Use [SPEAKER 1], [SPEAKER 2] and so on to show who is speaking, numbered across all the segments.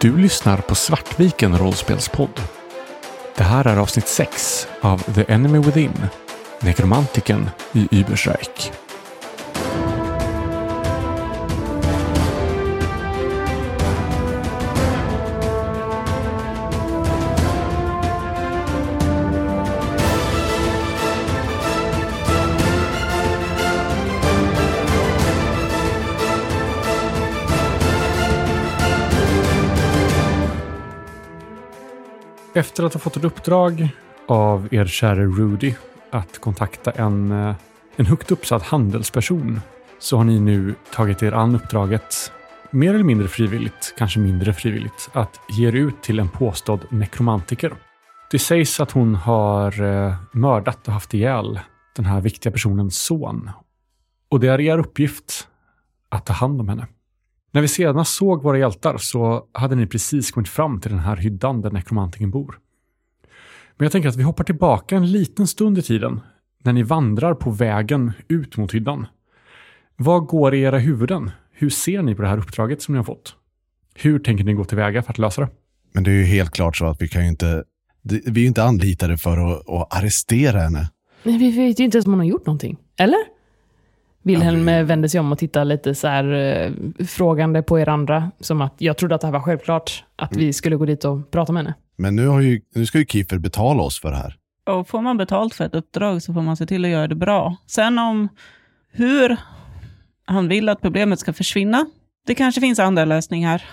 [SPEAKER 1] Du lyssnar på Svartviken rollspelspodd. Det här är avsnitt 6 av The Enemy Within, nekromantiken i Übersreich. Efter att ha fått ett uppdrag av er käre Rudy att kontakta en, eh, en högt uppsatt handelsperson så har ni nu tagit er an uppdraget mer eller mindre frivilligt, kanske mindre frivilligt, att ge er ut till en påstådd nekromantiker. Det sägs att hon har eh, mördat och haft ihjäl den här viktiga personens son. Och det är er uppgift att ta hand om henne. När vi senast såg våra hjältar så hade ni precis kommit fram till den här hyddan där nekromantiken bor. Men jag tänker att vi hoppar tillbaka en liten stund i tiden när ni vandrar på vägen ut mot hyddan. Vad går i era huvuden? Hur ser ni på det här uppdraget som ni har fått? Hur tänker ni gå tillväga för att lösa det?
[SPEAKER 2] Men det är ju helt klart så att vi kan ju inte, vi är ju inte anlitade för att, att arrestera henne.
[SPEAKER 3] Men vi vet ju inte ens om hon har gjort någonting. Eller? Wilhelm eh, vände sig om och tittade lite så här eh, frågande på er andra. Som att jag trodde att det här var självklart. Att vi skulle gå dit och prata med henne.
[SPEAKER 2] Men nu, har ju, nu ska ju Kiefer betala oss för det här.
[SPEAKER 4] Och får man betalt för ett uppdrag så får man se till att göra det bra. Sen om hur han vill att problemet ska försvinna, det kanske finns andra lösningar.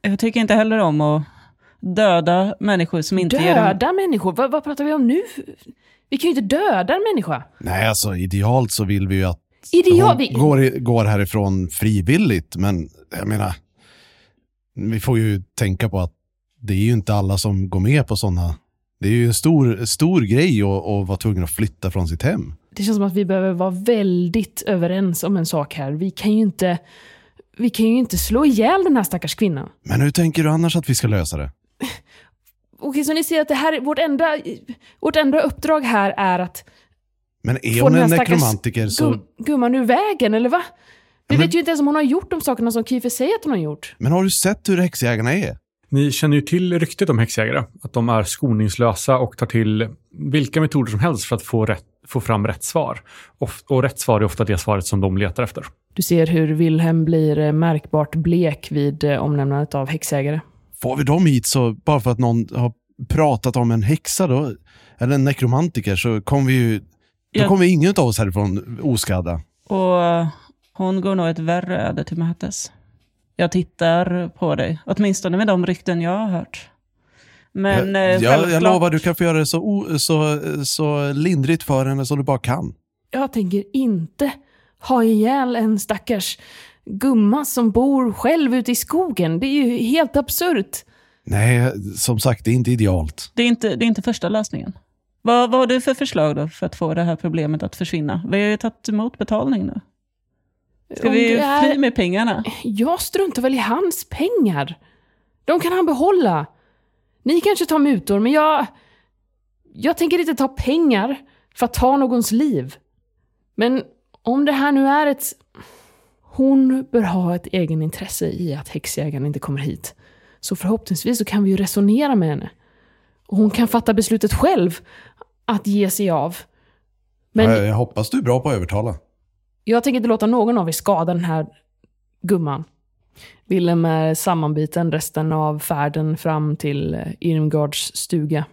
[SPEAKER 4] Jag tycker inte heller om att döda människor som inte ger en...
[SPEAKER 3] Döda människor? Vad, vad pratar vi om nu? Vi kan ju inte döda en människa.
[SPEAKER 2] Nej, alltså idealt så vill vi ju att
[SPEAKER 3] Idiot!
[SPEAKER 2] hon
[SPEAKER 3] Vi...
[SPEAKER 2] går, går härifrån frivilligt. Men jag menar, vi får ju tänka på att det är ju inte alla som går med på sådana. Det är ju en stor, stor grej att, att vara tvungen att flytta från sitt hem.
[SPEAKER 3] Det känns som att vi behöver vara väldigt överens om en sak här. Vi kan ju inte, vi kan ju inte slå ihjäl den här stackars kvinnan.
[SPEAKER 2] Men hur tänker du annars att vi ska lösa det?
[SPEAKER 3] Okej, så ni ser att det här, vårt enda, vårt enda uppdrag här är att
[SPEAKER 2] Men är hon en nekromantiker så...
[SPEAKER 3] gum, gumman ur vägen, eller va? Vi
[SPEAKER 2] men-
[SPEAKER 3] vet ju inte ens om hon har gjort de sakerna som Kiefer säger att hon har gjort.
[SPEAKER 2] Men har du sett hur häxjägarna är?
[SPEAKER 1] Ni känner ju till ryktet om häxjägare, att de är skoningslösa och tar till vilka metoder som helst för att få, rätt, få fram rätt svar. Och, och rätt svar är ofta det svaret som de letar efter.
[SPEAKER 3] Du ser hur Wilhelm blir eh, märkbart blek vid eh, omnämnandet av häxägare.
[SPEAKER 2] Får vi dem hit så bara för att någon har pratat om en häxa då, eller en nekromantiker, så kommer vi ju... Då
[SPEAKER 4] Ja.
[SPEAKER 2] kommer ingen av oss härifrån oskadda.
[SPEAKER 4] Och hon går nog ett värre öde till mötes. Jag tittar på dig, åtminstone med de rykten jag har hört. Men eh,
[SPEAKER 2] jag, jag, jag
[SPEAKER 4] självklart-
[SPEAKER 2] lovar, du kan få göra det så, så, så lindrigt för henne som du bara kan.
[SPEAKER 3] Jag tänker inte ha ihjäl en stackars gumma som bor själv ute i skogen. Det är ju helt absurt.
[SPEAKER 2] Nej, som sagt, det är inte idealt.
[SPEAKER 4] Det är inte, det är inte första lösningen. Vad, vad har du för förslag då för att få det här problemet att försvinna? Vi har ju tagit emot betalning nu. Ska vi
[SPEAKER 3] är-
[SPEAKER 4] fly med pengarna?
[SPEAKER 3] Jag struntar väl i hans pengar. De kan han behålla. Ni kanske tar mutor, men jag... Jag tänker inte ta pengar för att ta någons liv. Men om det här nu är ett... Hon bör ha ett egenintresse i att häxjägaren inte kommer hit. Så förhoppningsvis så kan vi ju resonera med henne. Och hon kan fatta beslutet själv att ge sig av. Men
[SPEAKER 2] Jag, jag hoppas du är bra på att övertala.
[SPEAKER 3] Jag tänker inte låta någon av er skada den här gumman. Willem är sammanbiten resten av färden fram till eh, Irmgards stuga.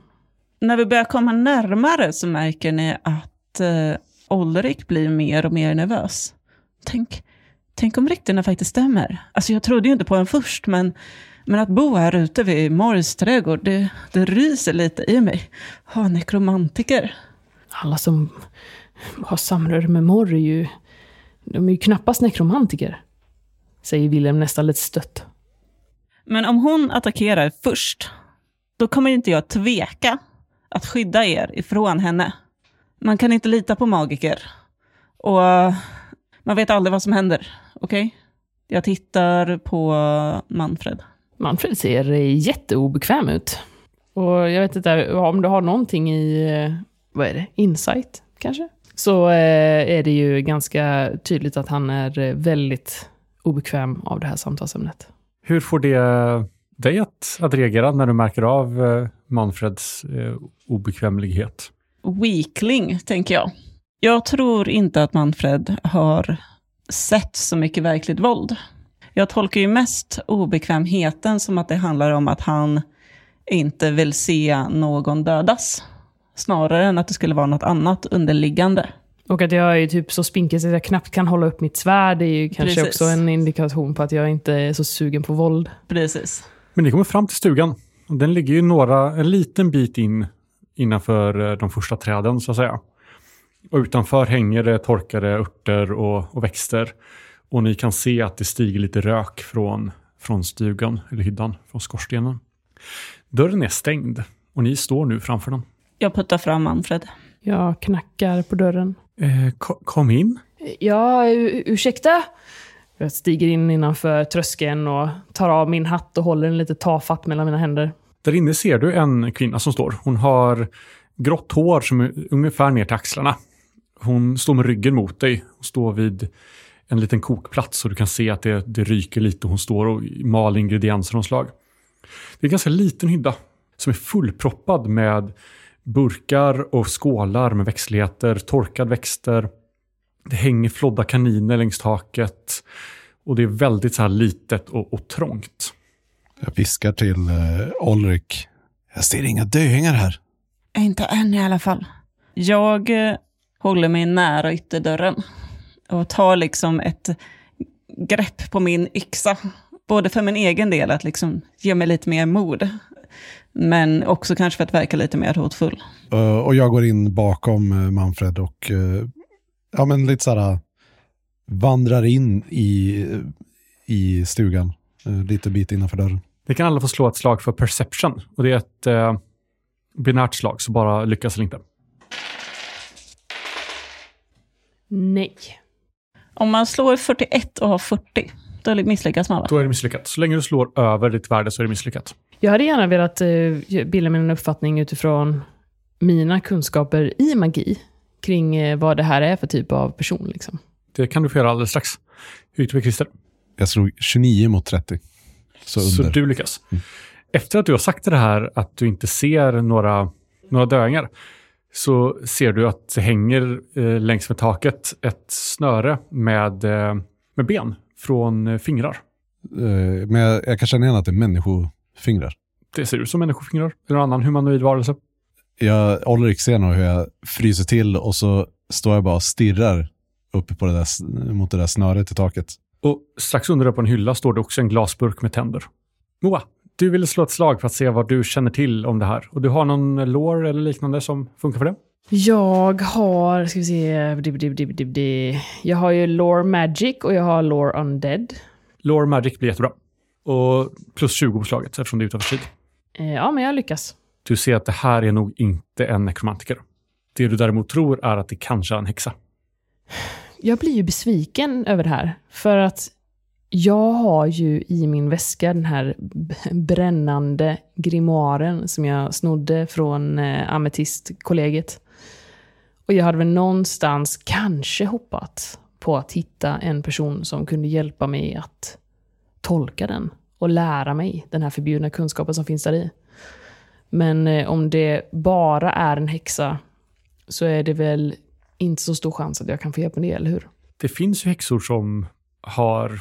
[SPEAKER 4] När vi börjar komma närmare så märker ni att eh, Olrik blir mer och mer nervös. Tänk, tänk om ryktena faktiskt stämmer. Alltså jag trodde ju inte på en först, men, men att bo här ute vid Morris trädgård, det, det ryser lite i mig. Ha, nekromantiker.
[SPEAKER 3] Alla som har samröre med Morr är ju... De är ju knappast nekromantiker. Säger Willem nästan lite stött.
[SPEAKER 4] Men om hon attackerar först, då kommer inte jag tveka att skydda er ifrån henne. Man kan inte lita på magiker. Och eh, man vet aldrig vad som händer, okej? Jag tittar på Manfred.
[SPEAKER 3] Manfred ser jätteobekväm ut. Och jag vet inte om du har någonting i, eh, vad är det, insight kanske? Så eh, är det ju ganska tydligt att han är eh, väldigt obekväm av det här samtalsämnet.
[SPEAKER 1] Hur får det dig att, att reagera när du märker av eh, Manfreds eh, obekvämlighet?
[SPEAKER 4] Weakling, tänker jag. Jag tror inte att Manfred har sett så mycket verkligt våld. Jag tolkar ju mest obekvämheten som att det handlar om att han inte vill se någon dödas. Snarare än att det skulle vara något annat underliggande.
[SPEAKER 3] Och att jag är typ så spinkig så att jag knappt kan hålla upp mitt svärd är ju kanske
[SPEAKER 4] Precis.
[SPEAKER 3] också en indikation på att jag inte är så sugen på våld.
[SPEAKER 4] Precis.
[SPEAKER 1] Men ni kommer fram till stugan. Den ligger ju några, en liten bit in innanför eh, de första träden så att säga. Och utanför hänger det torkade örter och, och växter. Och ni kan se att det stiger lite rök från, från stugan, eller hyddan, från skorstenen. Dörren är stängd och ni står nu framför den.
[SPEAKER 4] Jag puttar fram Manfred.
[SPEAKER 3] Jag knackar på dörren.
[SPEAKER 1] Eh, ko- kom in.
[SPEAKER 3] Ja, ursäkta? Jag stiger in innanför tröskeln och tar av min hatt och håller den lite tafatt mellan mina händer.
[SPEAKER 1] Där inne ser du en kvinna som står. Hon har grått hår som är ungefär ner till axlarna. Hon står med ryggen mot dig och står vid en liten kokplats och du kan se att det, det ryker lite. Hon står och maler ingredienser av slag. Det är en ganska liten hydda som är fullproppad med burkar och skålar med växtligheter, torkad växter. Det hänger flodda kaniner längs taket och det är väldigt så här litet och, och trångt.
[SPEAKER 2] Jag viskar till uh, Olrik. Jag ser inga döingar här.
[SPEAKER 4] Inte än i alla fall. Jag eh, håller mig nära ytterdörren och tar liksom ett grepp på min yxa. Både för min egen del, att liksom ge mig lite mer mod. Men också kanske för att verka lite mer hotfull.
[SPEAKER 2] Eh, och jag går in bakom eh, Manfred och eh, ja, men lite så här, vandrar in i, i stugan. Uh, lite bit innanför dörren.
[SPEAKER 1] Ni kan alla få slå ett slag för perception. Och det är ett eh, binärt slag, så bara lyckas eller inte.
[SPEAKER 3] Nej.
[SPEAKER 4] Om man slår 41 och har 40, då misslyckas man va?
[SPEAKER 1] Då är det misslyckat. Så länge du slår över ditt värde så är det misslyckat.
[SPEAKER 3] Jag hade gärna velat eh, bilda mig en uppfattning utifrån mina kunskaper i magi kring eh, vad det här är för typ av person. Liksom.
[SPEAKER 1] Det kan du få göra alldeles strax. Hur gick det med Christer?
[SPEAKER 2] Jag slog 29 mot 30. Så
[SPEAKER 1] Så
[SPEAKER 2] under.
[SPEAKER 1] du lyckas. Efter att du har sagt det här att du inte ser några, några döingar så ser du att det hänger eh, längs med taket ett snöre med, eh, med ben från eh, fingrar.
[SPEAKER 2] Eh, men jag, jag kan känna igen att det är människofingrar.
[SPEAKER 1] Det ser ut som människofingrar eller någon annan humanoid varelse.
[SPEAKER 2] Jag, Olrik ser nog hur jag fryser till och så står jag bara och stirrar uppe på det där, mot det där snöret i taket.
[SPEAKER 1] Och strax under det på en hylla står det också en glasburk med tänder. Moa, du ville slå ett slag för att se vad du känner till om det här. Och du har någon lore eller liknande som funkar för det?
[SPEAKER 3] Jag har, ska vi se, jag har ju lore magic och jag har lore undead.
[SPEAKER 1] Lore Magic blir jättebra. Och plus 20 på slaget eftersom det är utanför tid.
[SPEAKER 3] Eh, Ja, men jag lyckas.
[SPEAKER 1] Du ser att det här är nog inte en nekromantiker. Det du däremot tror är att det kanske är en häxa.
[SPEAKER 3] Jag blir ju besviken över det här. För att jag har ju i min väska den här brännande grimoaren som jag snodde från eh, ametistkollegiet. Och jag hade väl någonstans kanske hoppat på att hitta en person som kunde hjälpa mig att tolka den och lära mig den här förbjudna kunskapen som finns där i. Men eh, om det bara är en häxa så är det väl inte så stor chans att jag kan få hjälp med det, eller hur?
[SPEAKER 1] Det finns ju häxor som har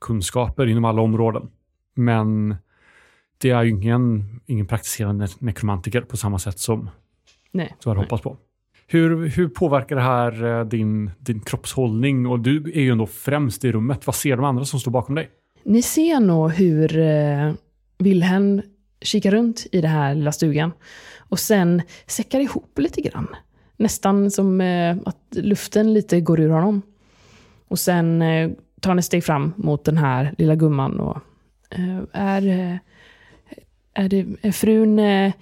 [SPEAKER 1] kunskaper inom alla områden. Men det är ju ingen, ingen praktiserande nekromantiker på samma sätt som
[SPEAKER 3] Nej.
[SPEAKER 1] du hade hoppats på. Hur, hur påverkar det här eh, din, din kroppshållning? Och du är ju ändå främst i rummet. Vad ser de andra som står bakom dig?
[SPEAKER 3] Ni ser nog hur eh, Wilhelm kikar runt i den här lilla stugan och sen säckar ihop lite grann. Nästan som eh, att luften lite går ur honom. Och sen eh, tar han ett steg fram mot den här lilla gumman och eh, är, eh, är det är frun eh,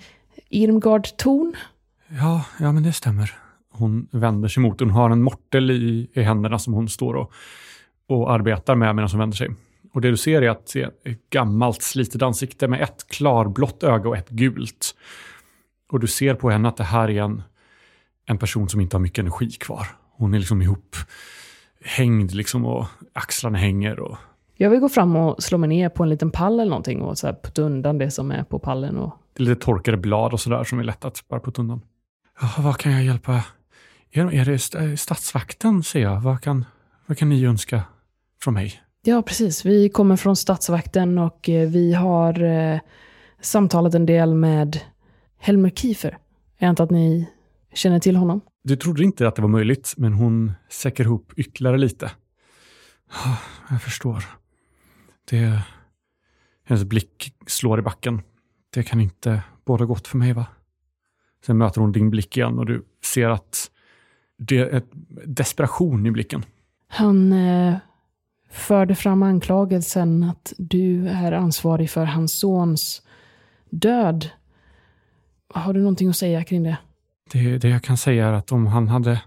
[SPEAKER 3] Irmgard Thorn?
[SPEAKER 1] Ja, ja, men det stämmer. Hon vänder sig mot Hon har en mortel i, i händerna som hon står och, och arbetar med medan hon vänder sig. Och det du ser är att det är ett gammalt slitet ansikte med ett klarblått öga och ett gult. Och du ser på henne att det här är en, en person som inte har mycket energi kvar. Hon är liksom ihop hängd liksom och axlarna hänger och
[SPEAKER 3] Jag vill gå fram och slå mig ner på en liten pall eller någonting och så här putta undan det som är på pallen. Och...
[SPEAKER 1] Det är lite torkade blad och sådär som är lätt att bara putta undan. Ja, vad kan jag hjälpa er? Är det st- stadsvakten, ser jag? Vad kan, vad kan ni önska från mig?
[SPEAKER 3] Ja, precis. Vi kommer från statsvakten och eh, vi har eh, samtalat en del med Helmer Kiefer. Jag antar att ni känner till honom?
[SPEAKER 1] Du trodde inte att det var möjligt, men hon säcker ihop ytterligare lite. Ja, Jag förstår. Det... Hennes blick slår i backen. Det kan inte båda gott för mig, va? Sen möter hon din blick igen och du ser att det är desperation i blicken.
[SPEAKER 3] Han eh, förde fram anklagelsen att du är ansvarig för hans sons död. Har du någonting att säga kring det?
[SPEAKER 1] Det, det jag kan säga är att om han hade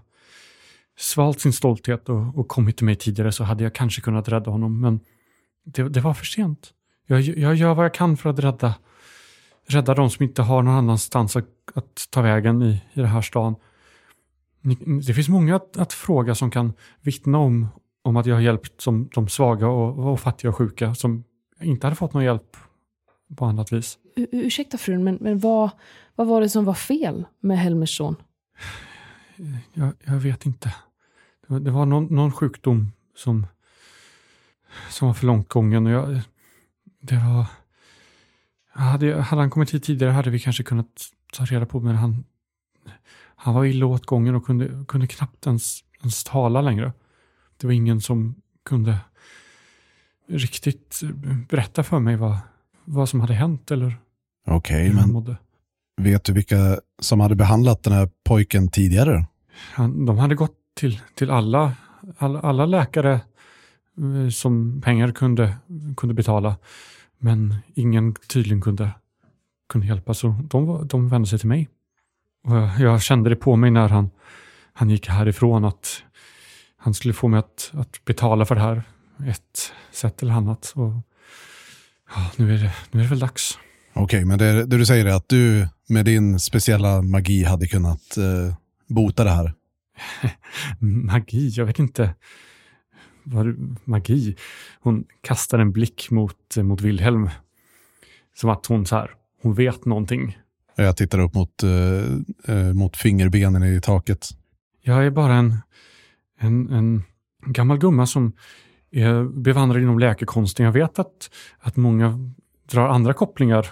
[SPEAKER 1] svalt sin stolthet och, och kommit till mig tidigare så hade jag kanske kunnat rädda honom, men det, det var för sent. Jag, jag gör vad jag kan för att rädda, rädda de som inte har någon annanstans att, att ta vägen i, i den här stan. Det finns många att, att fråga som kan vittna om, om att jag har hjälpt de, de svaga och, och fattiga och sjuka som inte hade fått någon hjälp på annat vis.
[SPEAKER 3] U- ursäkta frun, men, men vad, vad var det som var fel med Helmers son?
[SPEAKER 1] Jag, jag vet inte. Det var, det var någon, någon sjukdom som, som var för långt gången. Och jag, det var... Hade, hade han kommit hit tidigare hade vi kanske kunnat ta reda på, men han, han var illa åt gången och kunde, kunde knappt ens, ens tala längre. Det var ingen som kunde riktigt berätta för mig vad, vad som hade hänt eller
[SPEAKER 2] Okej,
[SPEAKER 1] hur han
[SPEAKER 2] men
[SPEAKER 1] mådde.
[SPEAKER 2] vet du vilka som hade behandlat den här pojken tidigare?
[SPEAKER 1] Han, de hade gått till, till alla, alla, alla läkare eh, som pengar kunde, kunde betala. Men ingen tydligen kunde, kunde hjälpa, så de, de vände sig till mig. Och jag, jag kände det på mig när han, han gick härifrån att han skulle få mig att, att betala för det här. Ett sätt eller annat. Och, ja, nu, är det, nu är det väl dags.
[SPEAKER 2] Okej, men det, det du säger är att du med din speciella magi hade kunnat eh, bota det här.
[SPEAKER 1] Magi, jag vet inte. Vad, magi? Hon kastar en blick mot, mot Wilhelm. Som att hon så här, hon vet någonting.
[SPEAKER 2] Jag tittar upp mot, eh, eh, mot fingerbenen i taket.
[SPEAKER 1] Jag är bara en, en, en gammal gumma som är bevandrad inom läkekonsten. Jag vet att, att många drar andra kopplingar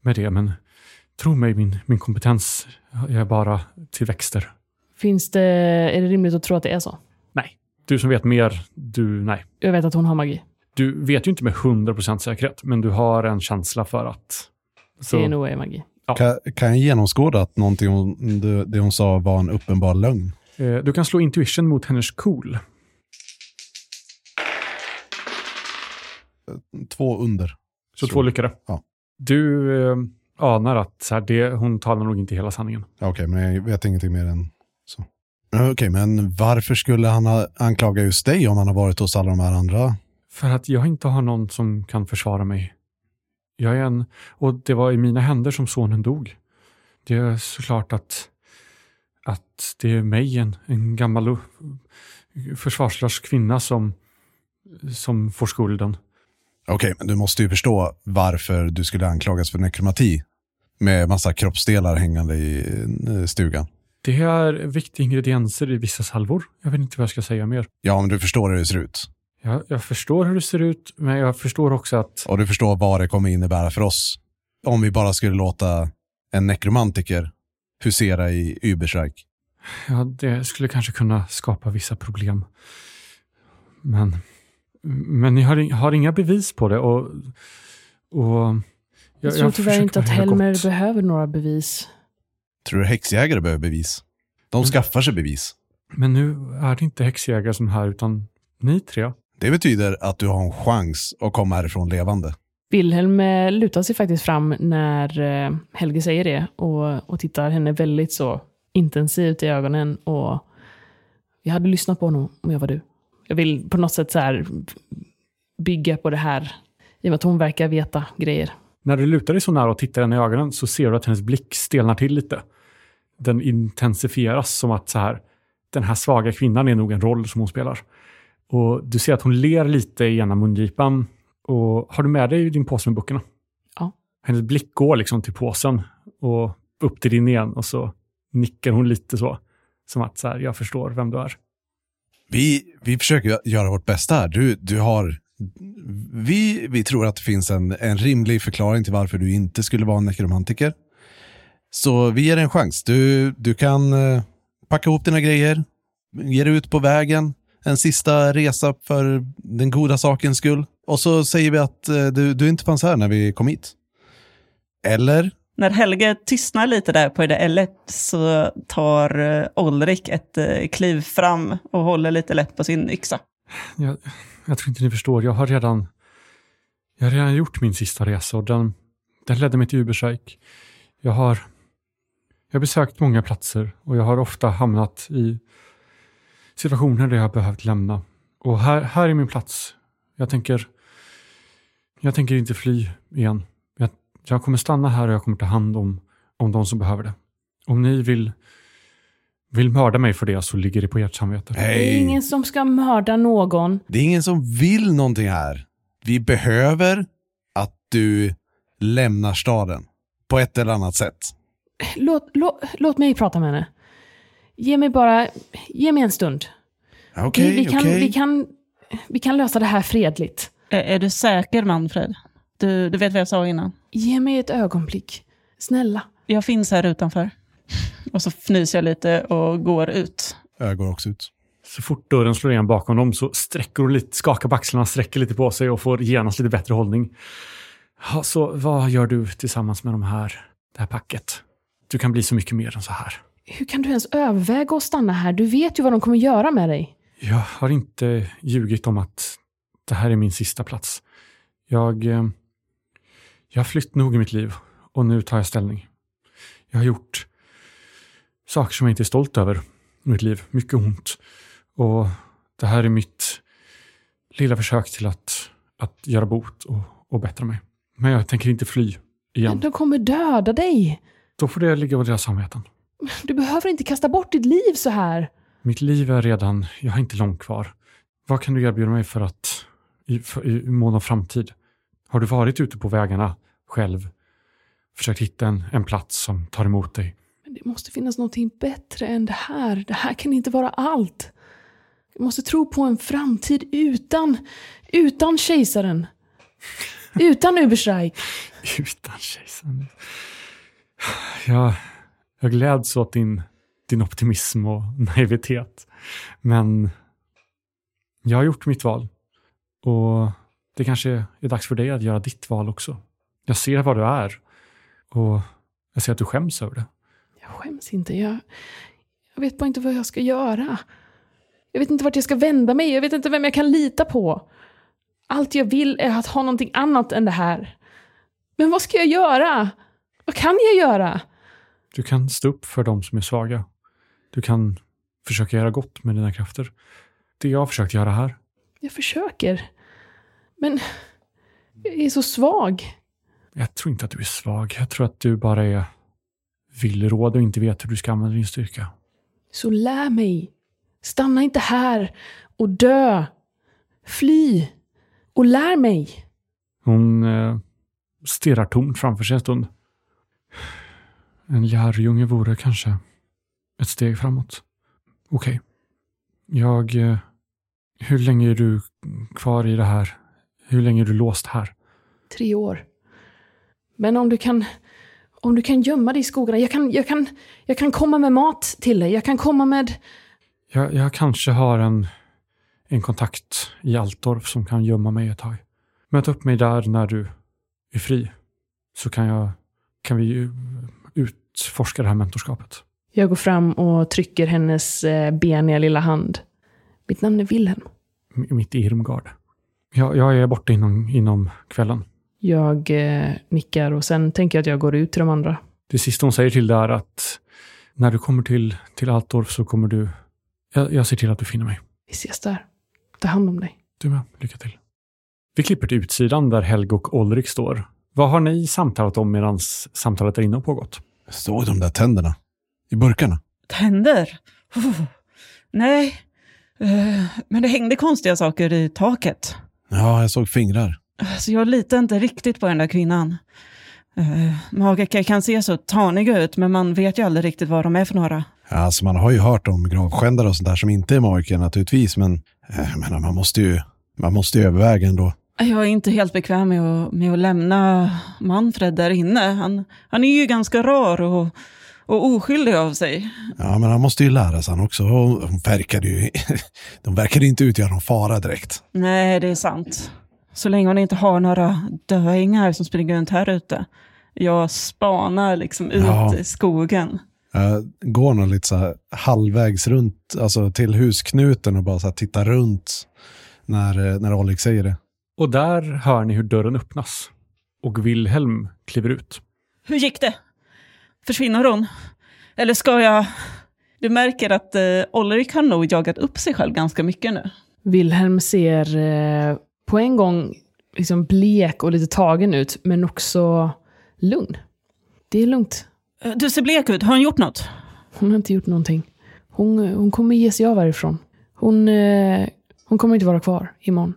[SPEAKER 1] med det, men tro mig, min, min kompetens är bara till växter.
[SPEAKER 3] Finns det, är det rimligt att tro att det är så?
[SPEAKER 1] Nej, du som vet mer, du, nej.
[SPEAKER 3] Jag vet att hon har magi.
[SPEAKER 1] Du vet ju inte med 100% säkerhet, men du har en känsla för att... Så,
[SPEAKER 3] Det nog är magi.
[SPEAKER 2] Kan, kan jag genomskåda att någonting hon, det, det hon sa var en uppenbar lögn?
[SPEAKER 1] Eh, du kan slå intuition mot hennes cool.
[SPEAKER 2] Två under.
[SPEAKER 1] Så,
[SPEAKER 2] Så-
[SPEAKER 1] två lyckade.
[SPEAKER 2] ja.
[SPEAKER 1] Du eh, anar att så här, det, hon talar nog inte hela sanningen.
[SPEAKER 2] Okej, men jag vet ingenting mer än så. Okej, men varför skulle han ha anklaga just dig om han har varit hos alla de här andra?
[SPEAKER 1] För att jag inte har någon som kan försvara mig. Jag är en... Och det var i mina händer som sonen dog. Det är såklart att, att det är mig, en, en gammal försvarslös kvinna som, som får skulden.
[SPEAKER 2] Okej, men du måste ju förstå varför du skulle anklagas för nekromati. Med massa kroppsdelar hängande i eh, stugan.
[SPEAKER 1] Det är viktiga ingredienser i vissa salvor. Jag vet inte vad jag ska säga mer.
[SPEAKER 2] Ja, men du förstår hur det ser ut.
[SPEAKER 1] Jag, jag förstår hur det ser ut, men jag förstår också att
[SPEAKER 2] Och du förstår vad det kommer innebära för oss. Om vi bara skulle låta en nekromantiker husera i Übersreich.
[SPEAKER 1] ja, det skulle kanske kunna skapa vissa problem. Men, men ni har, har inga bevis på det och... och
[SPEAKER 3] Jag, tror tyvärr inte att Helmer
[SPEAKER 1] gott.
[SPEAKER 3] behöver några bevis.
[SPEAKER 2] Tror du häxjägare behöver bevis? De skaffar sig bevis.
[SPEAKER 1] Men nu är det inte häxjägare som är här, utan ni tre.
[SPEAKER 2] Det betyder att du har en chans att komma härifrån levande.
[SPEAKER 3] Wilhelm eh, lutar sig faktiskt fram när eh, Helge säger det och, och tittar henne väldigt så intensivt i ögonen. Och jag hade lyssnat på honom om jag var du. Jag vill på något sätt så här bygga på det här. I och med att hon verkar veta grejer.
[SPEAKER 1] När du lutar dig så nära och tittar henne i ögonen så ser du att hennes blick stelnar till lite. Den intensifieras som att så här, den här svaga kvinnan är nog en roll som hon spelar. Och du ser att hon ler lite i ena mungipan. Och har du med dig din påse med böckerna?
[SPEAKER 3] Ja.
[SPEAKER 1] Hennes blick går liksom till påsen och upp till din igen och så nickar hon lite så. Som att så här, jag förstår vem du är.
[SPEAKER 2] Vi, vi försöker göra vårt bästa här. Du, du har... Vi, vi tror att det finns en, en rimlig förklaring till varför du inte skulle vara en nekromantiker. Så vi ger dig en chans. Du, du kan eh, packa ihop dina grejer, ge dig ut på vägen, en sista resa för den goda sakens skull. Och så säger vi att eh, du, du inte fanns här när vi kom hit. Eller?
[SPEAKER 4] När Helge tystnar lite där på det där L så tar eh, Olrik ett eh, kliv fram och håller lite lätt på sin yxa.
[SPEAKER 1] Jag, jag tror inte ni förstår. Jag har redan, jag har redan gjort min sista resa och den, den ledde mig till Uberstrike. Jag har, jag har besökt många platser och jag har ofta hamnat i situationer där jag har behövt lämna. Och här, här är min plats. Jag tänker, jag tänker inte fly igen. Jag, jag kommer stanna här och jag kommer ta hand om, om de som behöver det. Om ni vill, vill mörda mig för det så ligger det på ert samvete.
[SPEAKER 3] Det är ingen som ska mörda någon.
[SPEAKER 2] Det är ingen som vill någonting här. Vi behöver att du lämnar staden. På ett eller annat sätt.
[SPEAKER 3] Låt, låt, låt mig prata med henne. Ge mig bara, ge mig en stund.
[SPEAKER 2] Okej,
[SPEAKER 3] vi, vi, kan,
[SPEAKER 2] okej.
[SPEAKER 3] vi, kan, vi kan lösa det här fredligt.
[SPEAKER 4] Är, är du säker Manfred? Du, du vet vad jag sa innan?
[SPEAKER 3] Ge mig ett ögonblick. Snälla.
[SPEAKER 4] Jag finns här utanför. Och så fnyser jag lite och går ut.
[SPEAKER 2] Jag går också ut.
[SPEAKER 1] Så fort dörren slår igen bakom dem så sträcker hon lite, skakar på axlarna, sträcker lite på sig och får genast lite bättre hållning. Ja, så vad gör du tillsammans med de här, det här packet? Du kan bli så mycket mer än så här.
[SPEAKER 3] Hur kan du ens överväga att stanna här? Du vet ju vad de kommer göra med dig.
[SPEAKER 1] Jag har inte ljugit om att det här är min sista plats. Jag, eh, jag har flytt nog i mitt liv och nu tar jag ställning. Jag har gjort saker som jag inte är stolt över i mitt liv. Mycket ont. Och det här är mitt lilla försök till att, att göra bot och, och bättra mig. Men jag tänker inte fly igen.
[SPEAKER 3] De kommer döda dig.
[SPEAKER 1] Då får det ligga på deras samveten.
[SPEAKER 3] Du behöver inte kasta bort ditt liv så här.
[SPEAKER 1] Mitt liv är redan, jag har inte långt kvar. Vad kan du erbjuda mig för att, i, i mån av framtid? Har du varit ute på vägarna själv? Försökt hitta en, en plats som tar emot dig?
[SPEAKER 3] Men det måste finnas någonting bättre än det här. Det här kan inte vara allt. Du måste tro på en framtid utan, utan kejsaren. Utan Uberstreik.
[SPEAKER 1] Utan kejsaren. Jag, jag gläds åt din, din optimism och naivitet. Men jag har gjort mitt val. Och det kanske är dags för dig att göra ditt val också. Jag ser vad du är. Och jag ser att du skäms över det.
[SPEAKER 3] Jag skäms inte. Jag, jag vet bara inte vad jag ska göra. Jag vet inte vart jag ska vända mig. Jag vet inte vem jag kan lita på. Allt jag vill är att ha någonting annat än det här. Men vad ska jag göra? Vad kan jag göra?
[SPEAKER 1] Du kan stå upp för de som är svaga. Du kan försöka göra gott med dina krafter. Det jag har försökt göra här.
[SPEAKER 3] Jag försöker. Men jag är så svag.
[SPEAKER 1] Jag tror inte att du är svag. Jag tror att du bara är villråd och inte vet hur du ska använda din styrka.
[SPEAKER 3] Så lär mig. Stanna inte här och dö. Fly. Och lär mig.
[SPEAKER 1] Hon eh, stirrar tomt framför sig en stund. En lärjunge vore kanske ett steg framåt. Okej. Jag... Eh, hur länge är du kvar i det här? Hur länge är du låst här?
[SPEAKER 3] Tre år. Men om du kan... Om du kan gömma dig i skogarna. Jag kan, jag, kan, jag kan komma med mat till dig. Jag kan komma med...
[SPEAKER 1] Jag, jag kanske har en, en kontakt i Altorf som kan gömma mig ett tag. Möt upp mig där när du är fri. Så kan, jag, kan vi utforska det här mentorskapet.
[SPEAKER 3] Jag går fram och trycker hennes eh, beniga lilla hand. Mitt namn är Wilhelm.
[SPEAKER 1] M- Mitt Irmgard. Jag, jag är borta inom, inom kvällen.
[SPEAKER 3] Jag eh, nickar och sen tänker jag att jag går ut till de andra.
[SPEAKER 1] Det sista hon säger till det är att när du kommer till, till Altorf så kommer du... Jag, jag ser till att du finner mig.
[SPEAKER 3] Vi ses där. Ta hand om dig.
[SPEAKER 1] Du med. Lycka till. Vi klipper till utsidan där Helge och Olrik står. Vad har ni samtalat om medan samtalet där inne har pågått?
[SPEAKER 2] Såg de där tänderna? I burkarna?
[SPEAKER 4] Tänder? Oh. Nej, Eh, Men det hängde konstiga saker i taket.
[SPEAKER 2] Ja, jag såg fingrar.
[SPEAKER 4] Så jag litar inte riktigt på den där kvinnan. Uh, Magiker kan se så taniga ut, men man vet ju aldrig riktigt vad de är för några.
[SPEAKER 2] Alltså man har ju hört om gravskändare och sånt där som inte är magiker naturligtvis, men jag menar, man måste ju man måste ju överväga ändå.
[SPEAKER 4] Jag är inte helt bekväm med att, med att lämna Manfred där inne. Han, han är ju ganska rar och, och oskyldig av sig.
[SPEAKER 2] Ja, men han måste ju lära sig han också. De verkade ju de verkade inte utgöra någon fara direkt.
[SPEAKER 4] Nej, det är sant. Så länge hon inte har några döingar som springer runt här ute. Jag spanar liksom ut
[SPEAKER 2] Ja.
[SPEAKER 4] i skogen.
[SPEAKER 2] Jag går nog lite så här halvvägs runt, alltså till husknuten och bara så här tittar runt när, när Oleg säger det.
[SPEAKER 1] Och där hör ni hur dörren öppnas. Och Wilhelm kliver ut.
[SPEAKER 4] Hur gick det? Försvinner hon? Eller ska jag... Du märker att eh, Olrik har nog jagat upp sig själv ganska mycket nu.
[SPEAKER 3] Wilhelm ser eh, på en gång liksom blek och lite tagen ut, men också lugn. Det är lugnt.
[SPEAKER 4] Eh, Du ser blek ut. Har hon gjort något?
[SPEAKER 3] Hon har inte gjort någonting. Hon, eh, hon kommer ge sig av härifrån. Hon, eh, hon kommer inte vara kvar imorgon.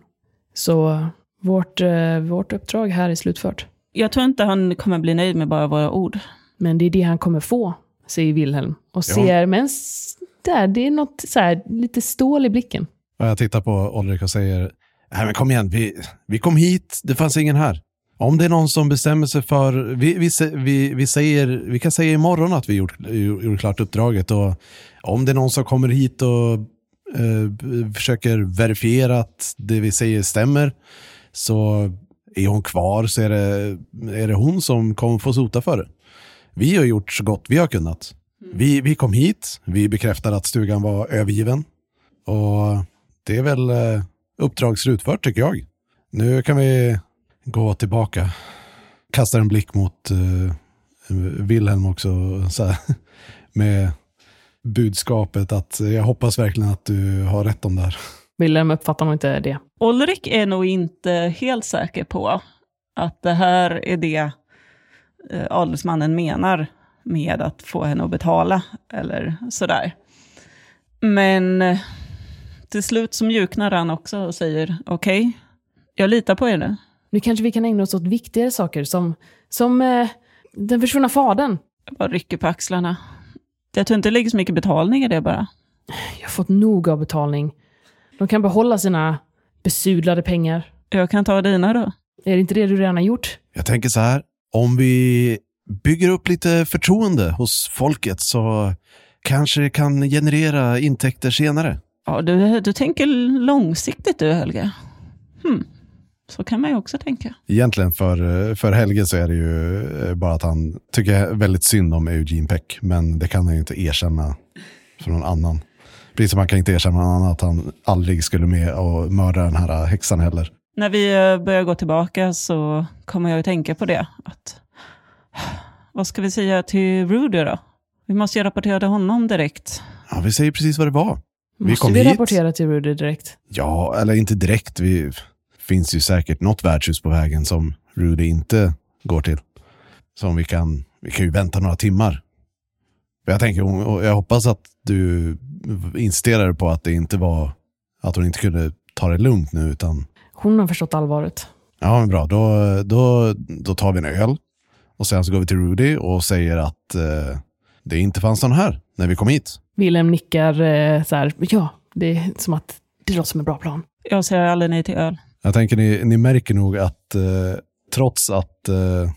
[SPEAKER 3] Så eh, vårt, eh, vårt uppdrag här är slutfört.
[SPEAKER 4] Jag tror inte han kommer bli nöjd med bara våra ord.
[SPEAKER 3] Men det är det han kommer få, säger Wilhelm. Och ser, men s- där, det är något så här, lite stål i blicken.
[SPEAKER 2] Och jag tittar på Ulrik och säger, nej men kom igen, vi, vi kom hit, det fanns ingen här. Om det är någon som bestämmer sig för, vi, vi, vi, vi, säger, vi kan säga imorgon att vi gjort, gjort klart uppdraget och om det är någon som kommer hit och eh, försöker verifiera att det vi säger stämmer så är hon kvar så är det, är det hon som kommer få sota för det. Vi har gjort så gott vi har kunnat. Vi, vi kom hit, vi bekräftade att stugan var övergiven och det är väl eh, uppdrag slutfört tycker jag. Nu kan vi gå tillbaka. Kastar en blick mot eh, Wilhelm också. Så här, med budskapet att jag hoppas verkligen att du har rätt om det här.
[SPEAKER 3] Wilhelm uppfattar nog inte det.
[SPEAKER 4] Ulrik är nog inte helt säker på att det här är det eh, adelsmannen menar med att få henne att betala, eller sådär. Men eh, till slut så mjuknar han också och säger okej, jag litar på er nu.
[SPEAKER 3] Nu kanske vi kan ägna oss åt viktigare saker som, som eh, den försvunna fadern.
[SPEAKER 4] Jag bara rycker på axlarna. Jag tror inte det ligger så mycket betalning i det bara.
[SPEAKER 3] Jag har fått nog av betalning. De kan behålla sina besudlade pengar.
[SPEAKER 4] Jag kan ta dina då.
[SPEAKER 3] Är det inte det du redan har gjort?
[SPEAKER 2] Jag tänker så här, om vi bygger upp lite förtroende hos folket så kanske det kan generera intäkter senare.
[SPEAKER 4] Ja, du, du tänker långsiktigt du Helge. Hmm. Så kan man ju också tänka.
[SPEAKER 2] Egentligen för, för Helge så är det ju eh, bara att han tycker väldigt synd om Eugene Peck, men det kan han ju inte erkänna för någon annan. Precis som han kan inte erkänna någon annan att han aldrig skulle med och mörda den här häxan heller.
[SPEAKER 4] När vi eh, börjar gå tillbaka så kommer jag att tänka på det. Att, vad ska vi säga till Rudy då? Vi måste ju rapportera till honom direkt.
[SPEAKER 2] Ja, vi säger precis vad det var. Vi
[SPEAKER 3] Måste
[SPEAKER 2] kom
[SPEAKER 3] vi
[SPEAKER 2] hit.
[SPEAKER 3] rapportera till Rudy direkt?
[SPEAKER 2] Ja, eller inte direkt. Vi finns ju säkert något värdshus på vägen som Rudy inte går till. Som vi kan, vi kan ju vänta några timmar. Jag tänker, jag hoppas att du insisterar på att det inte var, att hon inte kunde ta det lugnt nu utan,
[SPEAKER 3] Hon har förstått allvaret.
[SPEAKER 2] ja men bra, då, då, då tar vi en öl. Och sen så går vi till Rudy och säger att eh, det inte fanns någon här när vi kom hit.
[SPEAKER 3] Wilhelm nickar eh, så här, ja, det är som att det låter som en bra plan.
[SPEAKER 4] Jag säger aldrig nej till öl.
[SPEAKER 2] Jag tänker ni, ni märker nog att eh, trots att eh,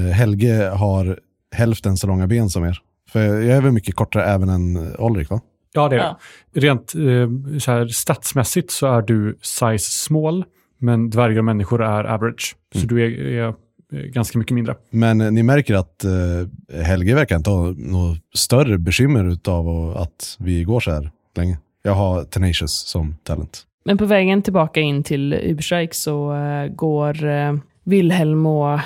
[SPEAKER 2] eh, Helge har hälften så långa ben som er. För jag är väl mycket kortare även än Ulrik va?
[SPEAKER 1] Ja, det är
[SPEAKER 4] Ja.
[SPEAKER 1] Rent eh, så här, statsmässigt så är du size small, men dvärgar och människor är average. Så du är, är ganska mycket mindre.
[SPEAKER 2] Men eh, ni märker att eh, Helge verkar inte ha något större bekymmer av att vi går så här länge. Jag har Tenacious som talent.
[SPEAKER 3] Men på vägen tillbaka in till Uberstrike så eh, går eh, Wilhelm och,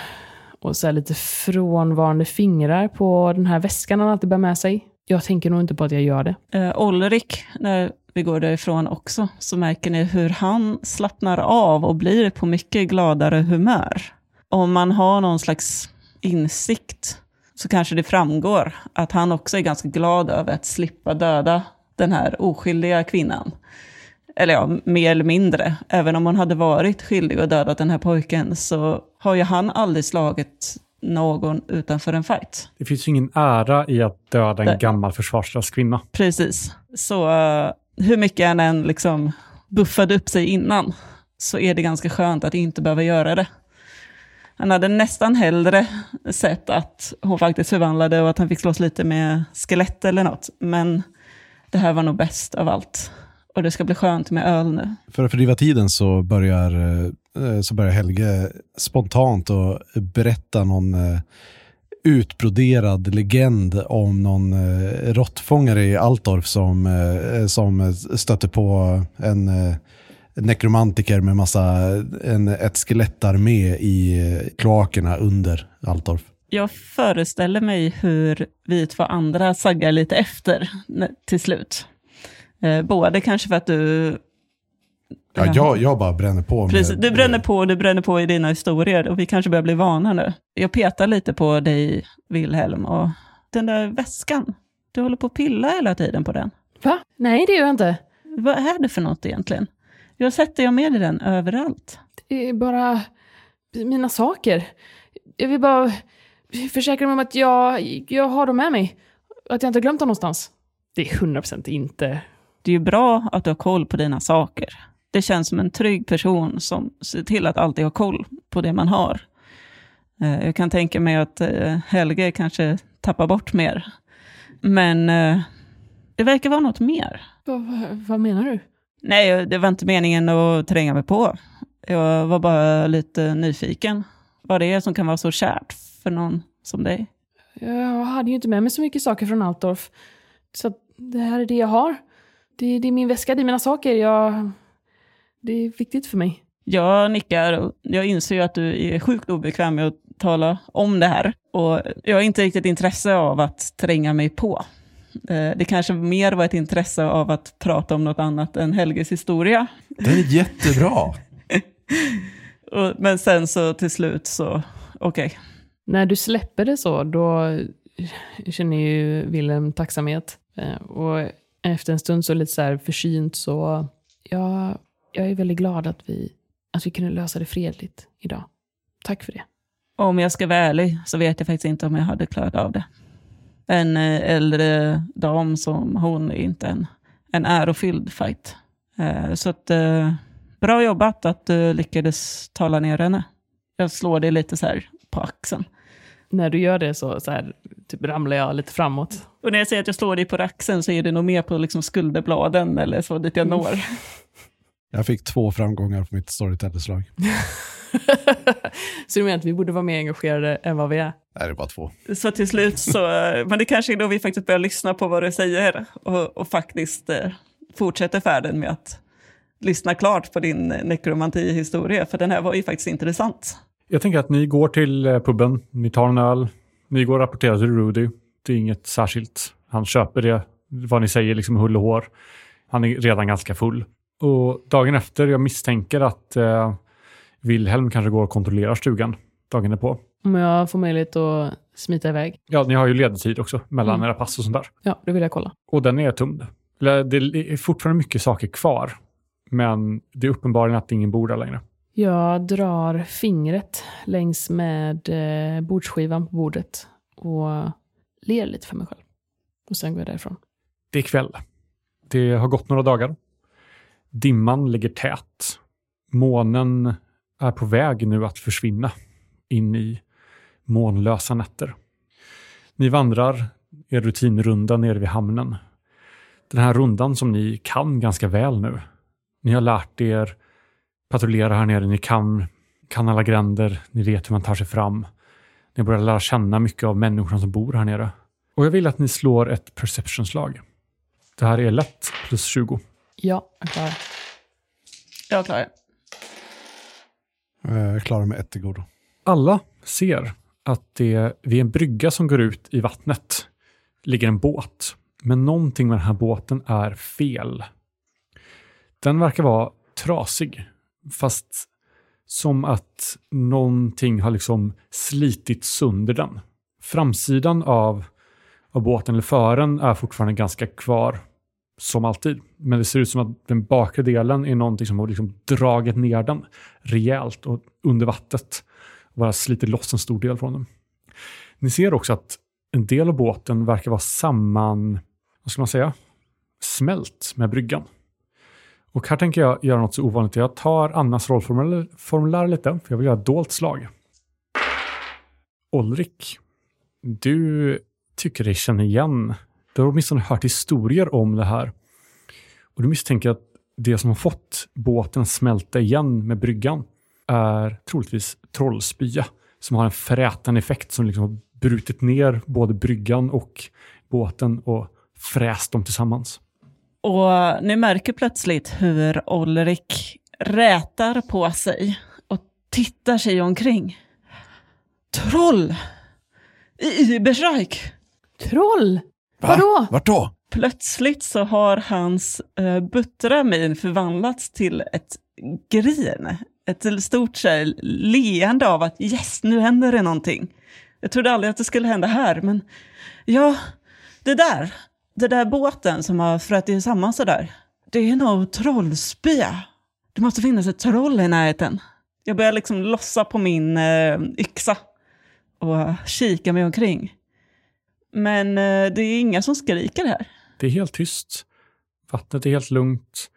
[SPEAKER 3] och så här lite frånvarande fingrar på den här väskan han alltid bär med sig. Jag tänker nog inte på att jag gör det.
[SPEAKER 4] Eh, Olrik, när vi går därifrån också, så märker ni hur han slappnar av och blir på mycket gladare humör. Om man har någon slags insikt så kanske det framgår att han också är ganska glad över att slippa döda den här oskyldiga kvinnan. Eller ja, mer eller mindre. Även om hon hade varit skyldig och dödat den här pojken så har ju han aldrig slagit någon utanför en fight.
[SPEAKER 1] Det finns ju ingen ära i att döda en
[SPEAKER 4] Nej.
[SPEAKER 1] gammal försvarslös kvinna.
[SPEAKER 4] Precis. Så eh, hur mycket han än liksom buffade upp sig innan så är det ganska skönt att inte behöva göra det. Han hade nästan hellre sett att hon faktiskt förvandlade och att han fick slåss lite med skelett eller något. Men det här var nog bäst av allt. Och det ska bli skönt med öl nu.
[SPEAKER 2] För att fördriva tiden så börjar, eh, så börjar Helge spontant att berätta någon eh, utbroderad legend om någon eh, råttfångare i Altorf som, eh, som stötte på en eh, nekromantiker med massa, en, ett skelettarmé i eh, kloakerna under Altorf.
[SPEAKER 4] Jag föreställer mig hur vi två andra saggar lite efter till slut. Eh, både kanske för att du...
[SPEAKER 2] Ja, jag, jag bara bränner på. med-
[SPEAKER 4] Precis, du bränner på och du bränner på i dina historier och vi kanske börjar bli vana nu. Jag petar lite på dig, Wilhelm, och den där väskan. Du håller på att pilla hela tiden på den.
[SPEAKER 3] Va? Nej, det gör jag inte.
[SPEAKER 4] Vad är det för något egentligen? Jag sätter jag med dig den överallt.
[SPEAKER 3] Det är bara mina saker. Jag vill bara försäkra mig om att jag, jag har dem med mig. Att jag inte har glömt dem någonstans. Det är 100% inte.
[SPEAKER 4] Det är ju bra att du har koll på dina saker. Det känns som en trygg person som ser till att alltid ha koll på det man har. Eh, Jag kan tänka mig att eh, Helge kanske tappar bort mer. Men eh, det verkar vara något mer.
[SPEAKER 3] Vad, vad, vad menar du?
[SPEAKER 4] Nej, det var inte meningen att tränga mig på. Jag var bara lite nyfiken. Vad det är som kan vara så kärt för någon som dig.
[SPEAKER 3] Jag hade ju inte med mig så mycket saker från Altorf. Så det här är det jag har. Det, det är min väska, det är mina saker. Jag, det är viktigt för mig.
[SPEAKER 4] Jag nickar och jag inser ju att du är sjukt obekväm med att tala om det här. Och jag har inte riktigt intresse av att tränga mig på. Eh, Det kanske mer var ett intresse av att prata om något annat än Helges historia.
[SPEAKER 2] Den är jättebra.
[SPEAKER 4] Men sen så till slut så, okej.
[SPEAKER 3] När du släpper det så, då känner ju Wilhelm tacksamhet. Eh, Och efter en stund så lite så här försynt så, ja, jag är väldigt glad att vi, att vi kunde lösa det fredligt idag. Tack för det.
[SPEAKER 4] Om jag ska vara ärlig så vet jag faktiskt inte om jag hade klarat av det. En eh, äldre dam som hon är inte en, en ärofylld fight. Eh, Så att, eh, bra jobbat att du lyckades tala ner henne. Jag slår dig lite så här på axeln.
[SPEAKER 3] När du gör det så, så här, typ ramlar jag lite framåt.
[SPEAKER 4] Och när jag säger att jag slår dig på axeln så är det nog mer på liksom skulderbladen eller så dit jag når.
[SPEAKER 2] Jag fick två framgångar på mitt storytellerslag.
[SPEAKER 3] så du menar att vi borde vara mer engagerade än vad vi är?
[SPEAKER 2] Nej, det är bara två.
[SPEAKER 4] Så till slut så, eh, men det kanske är då vi faktiskt börjar lyssna på vad du säger och, och faktiskt eh, fortsätter färden med att lyssna klart på din nekromantihistoria, för den här var ju faktiskt intressant.
[SPEAKER 1] Jag tänker att ni går till eh, puben, ni tar en öl, ni går och rapporterar till Rudy. Det är inget särskilt. Han köper det, vad ni säger, liksom hull och hår. Han är redan ganska full. Och dagen efter, jag misstänker att eh, Wilhelm kanske går och kontrollerar stugan dagen därpå.
[SPEAKER 3] Om jag får möjlighet att smita iväg?
[SPEAKER 1] Ja, ni har ju ledtid också mellan
[SPEAKER 3] Mm.
[SPEAKER 1] era pass och sånt där.
[SPEAKER 3] Ja, det vill jag kolla.
[SPEAKER 1] Och den är tömd. Det är fortfarande mycket saker kvar. Men det är uppenbarligen att ingen bor där längre.
[SPEAKER 3] Jag drar fingret längs med eh, bordsskivan på bordet och ler lite för mig själv. Och sen går jag därifrån.
[SPEAKER 1] Det är kväll. Det har gått några dagar. Dimman ligger tät. Månen är på väg nu att försvinna in i månlösa nätter. Ni vandrar er rutinrunda nere vid hamnen. Den här rundan som ni kan ganska väl nu. Ni har lärt er patrullera här nere. Ni kan, kan alla gränder. Ni vet hur man tar sig fram. Ni börjar lära känna mycket av människorna som bor här nere. Och jag vill att ni slår ett perceptionslag. Det här är lätt plus 20.
[SPEAKER 3] Ja, jag klarar.
[SPEAKER 4] Jag klarar
[SPEAKER 2] Eh, Jag klarar mig ett till godo.
[SPEAKER 1] Alla ser att det vid en brygga som går ut i vattnet ligger en båt. Men någonting med den här båten är fel. Den verkar vara trasig, fast som att någonting har liksom slitit sönder den. Framsidan av, av båten, eller fören, är fortfarande ganska kvar som alltid. Men det ser ut som att den bakre delen är någonting som har liksom dragit ner den rejält och under vattnet. Och bara sliter loss en stor del från den. Ni ser också att en del av båten verkar vara samman, vad ska man säga, smält med bryggan. Och här tänker jag göra något så ovanligt. Jag tar Annas rollformulär lite, för jag vill göra ett dolt slag. Olrik, du tycker dig känna igen. Du har åtminstone hört historier om det här. Och du misstänker att det som har fått båten att smälta igen med bryggan är troligtvis trollspya som har en frätande effekt som liksom har brutit ner både bryggan och båten och fräst dem tillsammans.
[SPEAKER 4] Och ni märker plötsligt hur Olrik rätar på sig och tittar sig omkring. Troll! I Ibersreich!
[SPEAKER 3] Troll?
[SPEAKER 2] Va?
[SPEAKER 3] Vadå?
[SPEAKER 2] Vart då?
[SPEAKER 4] Plötsligt så har hans uh, buttra min förvandlats till ett grin. Ett stort så här, leende av att yes, nu händer det någonting. Jag trodde aldrig att det skulle hända här, men ja, det där, det där båten som har frutit samman sådär, det är nog trollspya. Det måste finnas ett troll i närheten. Jag börjar liksom lossa på min eh, yxa och kika mig omkring. Men eh, det är inga som skriker här.
[SPEAKER 1] Det är helt tyst. Vattnet är helt lugnt.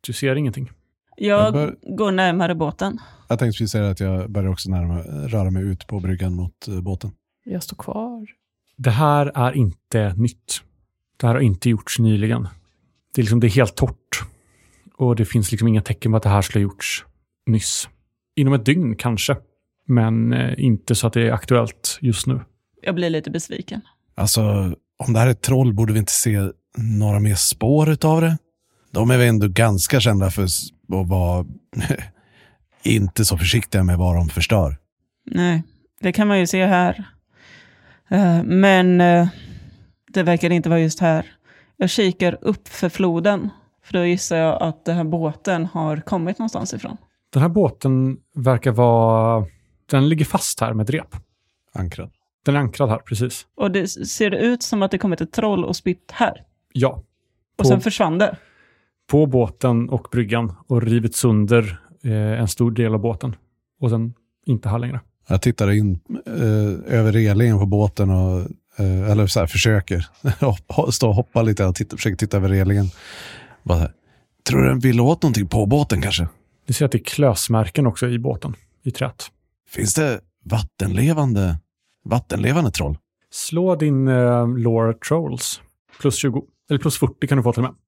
[SPEAKER 1] Du ser ingenting.
[SPEAKER 4] Jag,
[SPEAKER 2] Jag bör-
[SPEAKER 4] går närmare båten.
[SPEAKER 2] Jag tänkte precis säga att jag börjar också närma, röra mig ut på bryggan mot eh, båten.
[SPEAKER 3] Jag står kvar.
[SPEAKER 1] Det här är inte nytt. Det här har inte gjorts nyligen. Det är, liksom, det är helt torrt. Och det finns liksom inga tecken på att det här skulle ha gjorts nyss. Inom ett dygn kanske. Men eh, inte så att det är aktuellt just nu.
[SPEAKER 4] Jag blir lite besviken.
[SPEAKER 2] Alltså, om det här är ett troll borde vi inte se några mer spår utav det. De är väl ändå ganska kända för att vara inte så försiktiga med vad de förstör.
[SPEAKER 4] Nej, det kan man ju se här. Eh, Men eh, det verkar inte vara just här. Jag kikar upp för floden. För då gissar jag att den här båten har kommit någonstans ifrån.
[SPEAKER 1] Den här båten verkar vara... Den ligger fast här med ett rep.
[SPEAKER 2] Ankrad.
[SPEAKER 1] Den är ankrad här, precis.
[SPEAKER 4] Och det ser det ut som att det kommit ett troll och spytt här.
[SPEAKER 1] Ja.
[SPEAKER 4] Och
[SPEAKER 1] På-
[SPEAKER 4] sen försvann det.
[SPEAKER 1] På båten och bryggan och rivit sönder eh, en stor del av båten. Och sen inte här längre.
[SPEAKER 2] Jag tittar in eh, över relingen på båten och eh, eller så här, försöker stå och hoppa lite och titta, försöker titta över relingen. Bara här, Tror du den vill åt någonting på båten kanske?
[SPEAKER 1] Du ser att det är klösmärken också i båten, i träet.
[SPEAKER 2] Finns det vattenlevande, vattenlevande troll?
[SPEAKER 1] Slå din eh, lore trolls. Plus 20. Eller plus 40 kan du få till och med.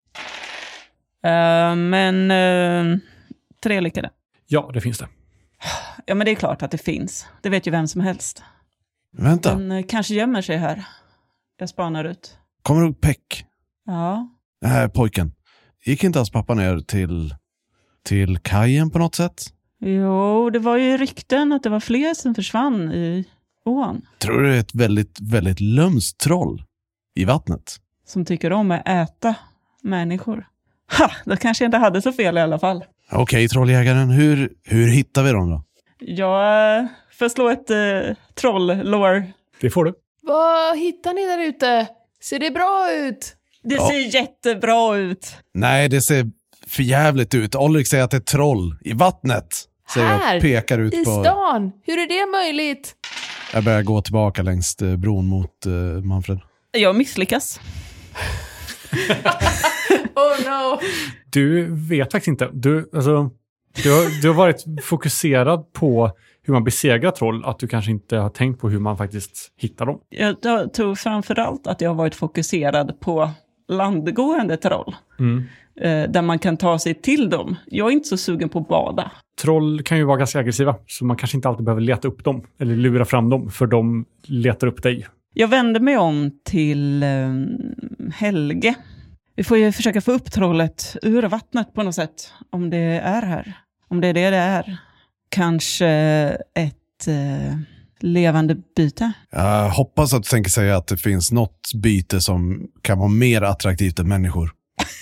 [SPEAKER 4] Eh, men eh, tre lyckade.
[SPEAKER 1] Ja, det finns det.
[SPEAKER 4] Ja, men det är klart att det finns. Det vet ju vem som helst.
[SPEAKER 2] Vänta,
[SPEAKER 4] Den eh, kanske gömmer sig här. Jag spanar ut.
[SPEAKER 2] kommer du ihåg Peck?
[SPEAKER 4] Ja,
[SPEAKER 2] Den här pojken. Gick inte hans pappa ner till, till kajen på något sätt?
[SPEAKER 4] jo, det var ju rykten att det var fler som försvann i ån.
[SPEAKER 2] Tror du det är ett väldigt, väldigt lömskt troll i vattnet?
[SPEAKER 4] Som tycker om att äta människor. Ha! Då kanske jag inte hade så fel i alla fall.
[SPEAKER 2] Okej, trolljägaren, hur, hur hittar vi dem då?
[SPEAKER 4] Jag eh, får slå ett uh, troll-lore.
[SPEAKER 1] Det får du.
[SPEAKER 3] Vad hittar ni där ute? Ser det bra ut?
[SPEAKER 4] Det
[SPEAKER 2] Ja.
[SPEAKER 4] ser jättebra ut.
[SPEAKER 2] Nej, det ser för jävligt ut. Ulrik säger att det är troll i vattnet. Säger jag
[SPEAKER 3] Här,
[SPEAKER 2] och pekar ut
[SPEAKER 3] I
[SPEAKER 2] på...
[SPEAKER 3] stan? Hur är det möjligt?
[SPEAKER 2] Jag börjar gå tillbaka längs eh, bron mot eh, Manfred.
[SPEAKER 4] Jag misslyckas.
[SPEAKER 3] Oh no!
[SPEAKER 1] Du vet faktiskt inte. Du, alltså, du, har, du har varit fokuserad på hur man besegrar troll, att du kanske inte har tänkt på hur man faktiskt hittar dem.
[SPEAKER 4] Jag jag tror framförallt att jag har varit fokuserad på landgående troll.
[SPEAKER 1] Mm.
[SPEAKER 4] eh, Där man kan ta sig till dem. Jag är inte så sugen på att bada.
[SPEAKER 1] Troll kan ju vara ganska aggressiva, så man kanske inte alltid behöver leta upp dem, eller lura fram dem, för de letar upp dig.
[SPEAKER 4] Jag vänder mig om till eh, Helge. Vi får ju försöka få upp trollet ur vattnet på något sätt, om det är här. Om det är det det är. Kanske ett eh, levande byte.
[SPEAKER 2] Jag hoppas att du tänker säga att det finns något byte som kan vara mer attraktivt än människor.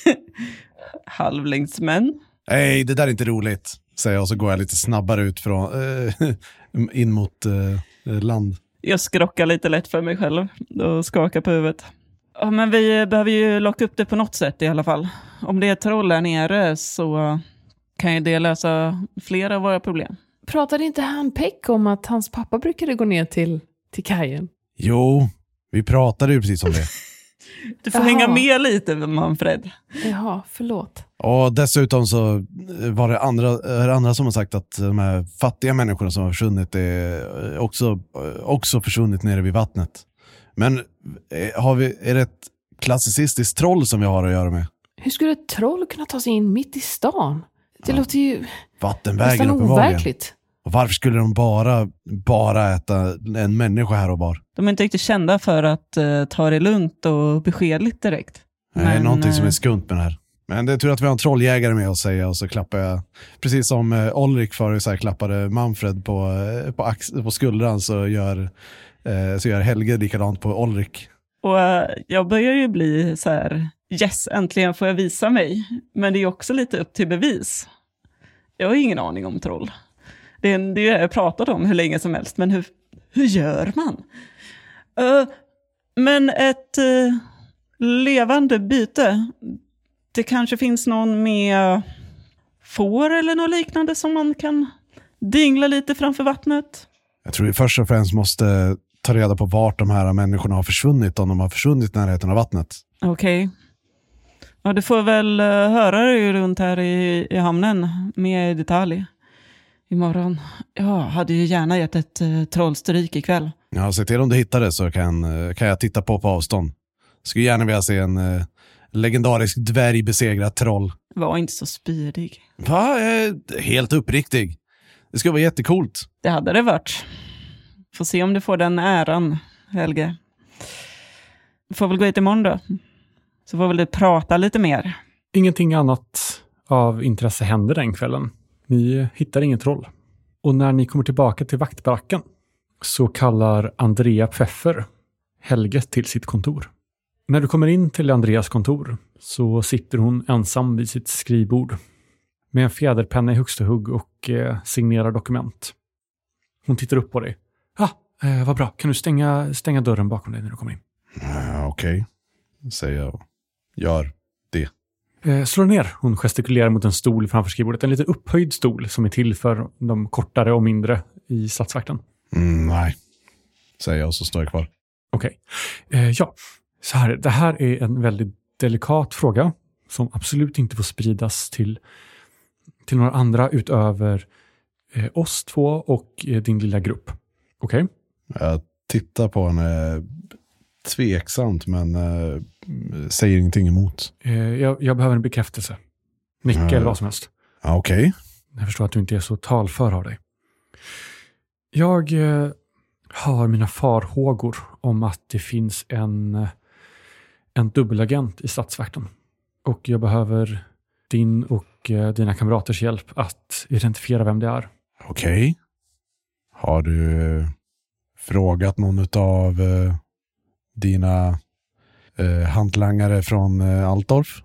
[SPEAKER 4] Halvlingsmän.
[SPEAKER 2] Nej, det där är inte roligt, säger jag och så går jag lite snabbare ut från, eh, in mot eh, land.
[SPEAKER 4] Jag skrockar lite lätt för mig själv och skakar på huvudet. Ja, men vi behöver ju locka upp det på något sätt i alla fall. Om det är troll där nere så kan ju det lösa flera av våra problem.
[SPEAKER 3] Pratade inte han Peck om att hans pappa brukade gå ner till, till kajen?
[SPEAKER 2] Jo, vi pratade ju precis om det.
[SPEAKER 4] Du får
[SPEAKER 3] Jaha.
[SPEAKER 4] hänga med lite, Manfred.
[SPEAKER 3] Jaha, förlåt.
[SPEAKER 2] Och dessutom så var det andra, är det andra som har sagt att de här fattiga människorna som har försvunnit är också, också försvunnit nere vid vattnet. Men eh, har vi, är det ett klassicistiskt troll som vi har att göra med?
[SPEAKER 3] Hur skulle ett troll kunna ta sig in mitt i stan? Det
[SPEAKER 2] Ja.
[SPEAKER 3] låter ju
[SPEAKER 2] Vattenvägen
[SPEAKER 3] nästan
[SPEAKER 2] uppenbarligen.
[SPEAKER 3] overkligt.
[SPEAKER 2] Och varför skulle de bara, bara äta en människa här och var?
[SPEAKER 4] De är inte riktigt kända för att eh, ta det lugnt och beskedligt direkt.
[SPEAKER 2] Är
[SPEAKER 4] Men,
[SPEAKER 2] någonting som är
[SPEAKER 4] eh,
[SPEAKER 2] skumt med det här. Men det är tur att vi har en trolljägare med oss säger jag och så klappar jag, precis som eh, Olrik så här klappade Manfred på, eh, på, ax, på skuldran så gör, eh, så gör Helge likadant på Olrik.
[SPEAKER 4] Och eh, jag börjar ju bli så här, yes, äntligen får jag visa mig. Men det är också lite upp till bevis. Jag har ingen aning om troll. Det är, det jag har pratat om hur länge som helst, men hur, hur gör man? Eh, men ett eh, levande byte, det kanske finns någon med får eller något liknande som man kan dingla lite framför vattnet.
[SPEAKER 2] Jag tror vi först och främst måste ta reda på vart de här människorna har försvunnit, om de har försvunnit i närheten av vattnet.
[SPEAKER 4] Okej. Ja, du får väl uh, höra dig runt här i, i hamnen mer i detalj imorgon. Jag hade ju gärna gett ett uh, trollstryk ikväll.
[SPEAKER 2] Ja, se till om du hittar det så kan, eh, kan jag titta på på avstånd. Skulle gärna vilja se en eh, legendarisk dvärg besegra ett troll.
[SPEAKER 4] Var inte så spydig.
[SPEAKER 2] Va? Är helt uppriktig. Det skulle vara jättecoolt.
[SPEAKER 4] Det hade det varit. Får se om du får den äran, Helge. Du får väl gå hit imorgon då. Så får väl du prata lite mer.
[SPEAKER 1] Ingenting annat av intresse händer den kvällen. Ni hittar inget troll. Och när ni kommer tillbaka till vaktbaracken så kallar Andrea Pfeffer Helge till sitt kontor. När du kommer in till Andreas kontor så sitter hon ensam vid sitt skrivbord med en fjäderpenna i högsta hugg och eh, signerar dokument. Hon tittar upp på dig. Ja, ah, eh, vad bra. Kan du stänga, stänga dörren bakom dig när du kommer in?
[SPEAKER 2] Ja, Okej, säger jag. Gör.
[SPEAKER 1] Eh, slå ner. Hon gestikulerar mot en stol framför skrivbordet. En lite upphöjd stol som är till för de kortare och mindre i statsvakten.
[SPEAKER 2] Mm, nej, säger jag och så står jag kvar.
[SPEAKER 1] Okej. Eh, ja, så här. Det här är en väldigt delikat fråga som absolut inte får spridas till, till några andra utöver eh, oss två och eh, din lilla grupp. Okej?
[SPEAKER 2] Jag tittar på henne tveksamt men eh, säger ingenting emot.
[SPEAKER 1] Eh, jag, jag behöver en bekräftelse. Nicka eller vad som helst.
[SPEAKER 2] Ja, Okej,
[SPEAKER 1] Jag förstår att du inte är så talför av dig. Jag eh, har mina farhågor om att det finns en, eh, en dubbelagent i statsvakten. Och jag behöver din och eh, dina kamraters hjälp att identifiera vem det är.
[SPEAKER 2] okej. Har du eh, frågat någon av eh, dina eh, hantlangare från eh, Altorf?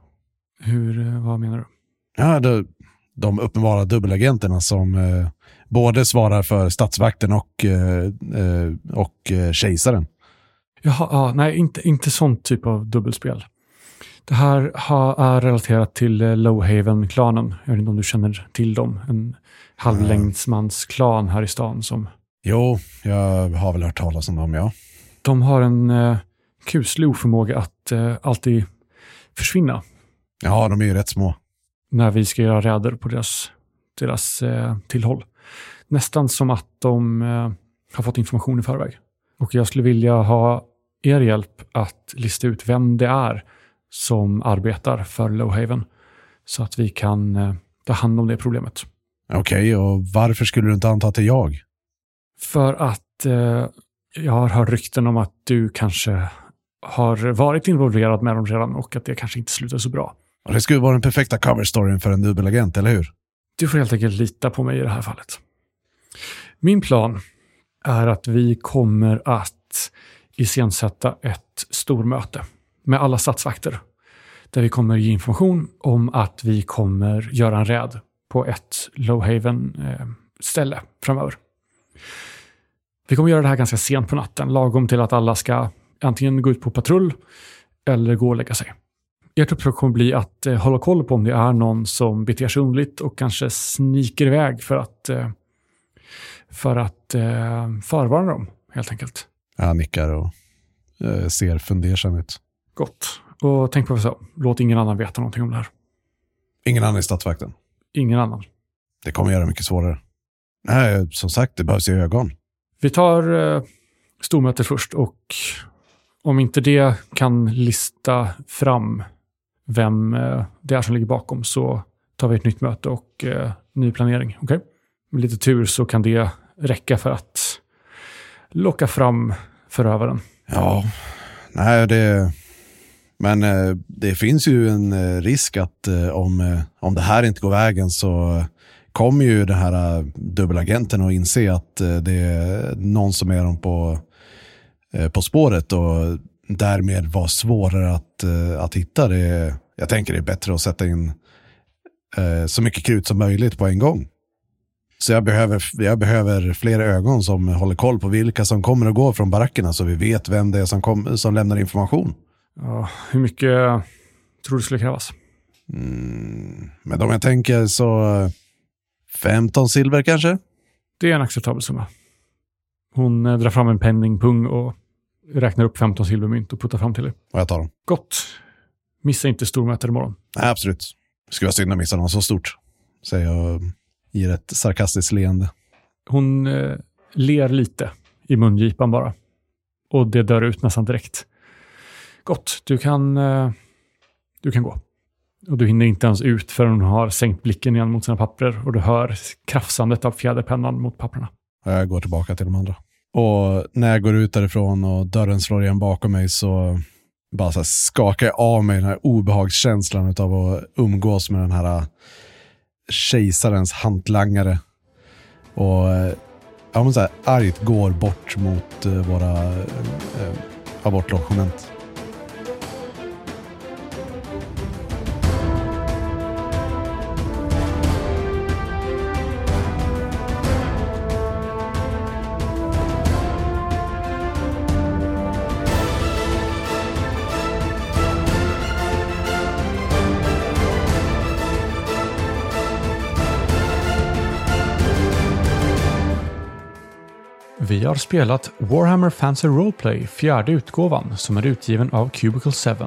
[SPEAKER 1] Hur, eh, vad menar du?
[SPEAKER 2] Ja, de, de uppenbara dubbelagenterna som eh, både svarar för statsvakten och, eh, eh, och eh, kejsaren.
[SPEAKER 1] Jaha, ja, nej, inte, inte sån typ av dubbelspel. Det här ha, är relaterat till eh, Lowhaven-klanen. Jag vet inte om du känner till dem. En halvlängdsmansklan här i stan som
[SPEAKER 2] Jo, jag har väl hört talas om dem, ja.
[SPEAKER 1] De har en eh, kuslig oförmåga att eh, alltid försvinna
[SPEAKER 2] Ja, de är ju rätt små.
[SPEAKER 1] när vi ska göra räder på deras, deras eh, tillhåll. Nästan som att de eh, har fått information i förväg. Och jag skulle vilja ha er hjälp att lista ut vem det är som arbetar för Lowhaven så att vi kan eh, ta hand om det problemet.
[SPEAKER 2] Okej, och varför skulle du inte anta att det är jag?
[SPEAKER 1] För att eh, jag har hört rykten om att du kanske har varit involverad med dem redan och att det kanske inte slutar så bra.
[SPEAKER 2] Och det skulle vara den perfekta coverstoryn för en dubbelagent, eller hur?
[SPEAKER 1] Du får helt enkelt lita på mig i det här fallet. Min plan är att vi kommer att iscensätta ett stormöte med alla statsvakter. Där vi kommer ge information om att vi kommer göra en räd på ett Lowhaven-ställe framöver. Vi kommer göra det här ganska sent på natten, lagom till att alla ska antingen gå ut på patrull eller gå och lägga sig. Ert uppdrag kommer bli att eh, hålla koll på om det är någon som beter sig underligt och kanske sniker iväg för att, eh, för att eh, förvarna dem, helt enkelt.
[SPEAKER 2] Han nickar och eh, ser fundersam ut.
[SPEAKER 1] Gott. Och tänk på jag sa, låt ingen annan veta någonting om det här.
[SPEAKER 2] Ingen annan i stadsvakten.
[SPEAKER 1] Ingen annan.
[SPEAKER 2] Det kommer göra det mycket svårare. Nej, som sagt, det behövs ju ögon.
[SPEAKER 1] Vi tar eh, stormötet först och om inte det kan lista fram vem eh, det är som ligger bakom så tar vi ett nytt möte och eh, ny planering. Okay? Med lite tur så kan det räcka för att locka fram förövaren.
[SPEAKER 2] Ja, nej det... Men eh, det finns ju en eh, risk att eh, om, eh, om det här inte går vägen så kommer ju den här eh, dubbelagenten att inse att eh, det är någon som är dem på, eh, på spåret och därmed vara svårare att, att hitta. Det, jag tänker det är bättre att sätta in så mycket krut som möjligt på en gång. Så jag behöver, jag behöver fler ögon som håller koll på vilka som kommer och går från barackerna så vi vet vem det är som, kom, som lämnar information.
[SPEAKER 1] Ja, hur mycket tror du skulle krävas?
[SPEAKER 2] Mm, men om jag tänker så 15 silver kanske?
[SPEAKER 1] Det är en acceptabel summa. Hon eh, drar fram en penningpung och räknar upp 15 silvermynt och puttar fram till dig.
[SPEAKER 2] Och jag tar dem.
[SPEAKER 1] Gott. Missa inte stormötet imorgon.
[SPEAKER 2] Nej, absolut. Det skulle vara synd att missa något så stort. Säger jag ger ett sarkastiskt leende.
[SPEAKER 1] Hon eh, ler lite i mungipan bara. Och det dör ut nästan direkt. Gott, du kan, eh, du kan gå. Och du hinner inte ens ut förrän hon har sänkt blicken igen mot sina papper och du hör krafsandet av fjäderpennan mot papperna.
[SPEAKER 2] Jag går tillbaka till de andra. Och när jag går ut därifrån och dörren slår igen bakom mig så bara så skakar jag av mig den här obehagskänslan av att umgås med den här äh, kejsarens hantlangare. Och äh, ja, men så här, argt går bort mot äh, våra eh,
[SPEAKER 1] spelat Warhammer Fantasy Roleplay, fjärde utgåvan, som är utgiven av Cubicle 7.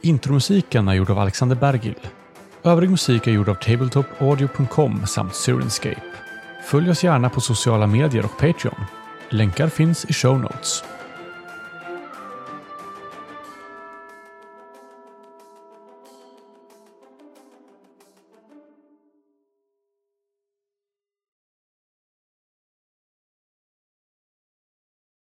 [SPEAKER 1] Intromusiken är gjord av Alexander Bergil. Övrig musik är gjord av tabletopaudio.com samt Sirenscape. Följ oss gärna på sociala medier och Patreon. Länkar finns i show notes.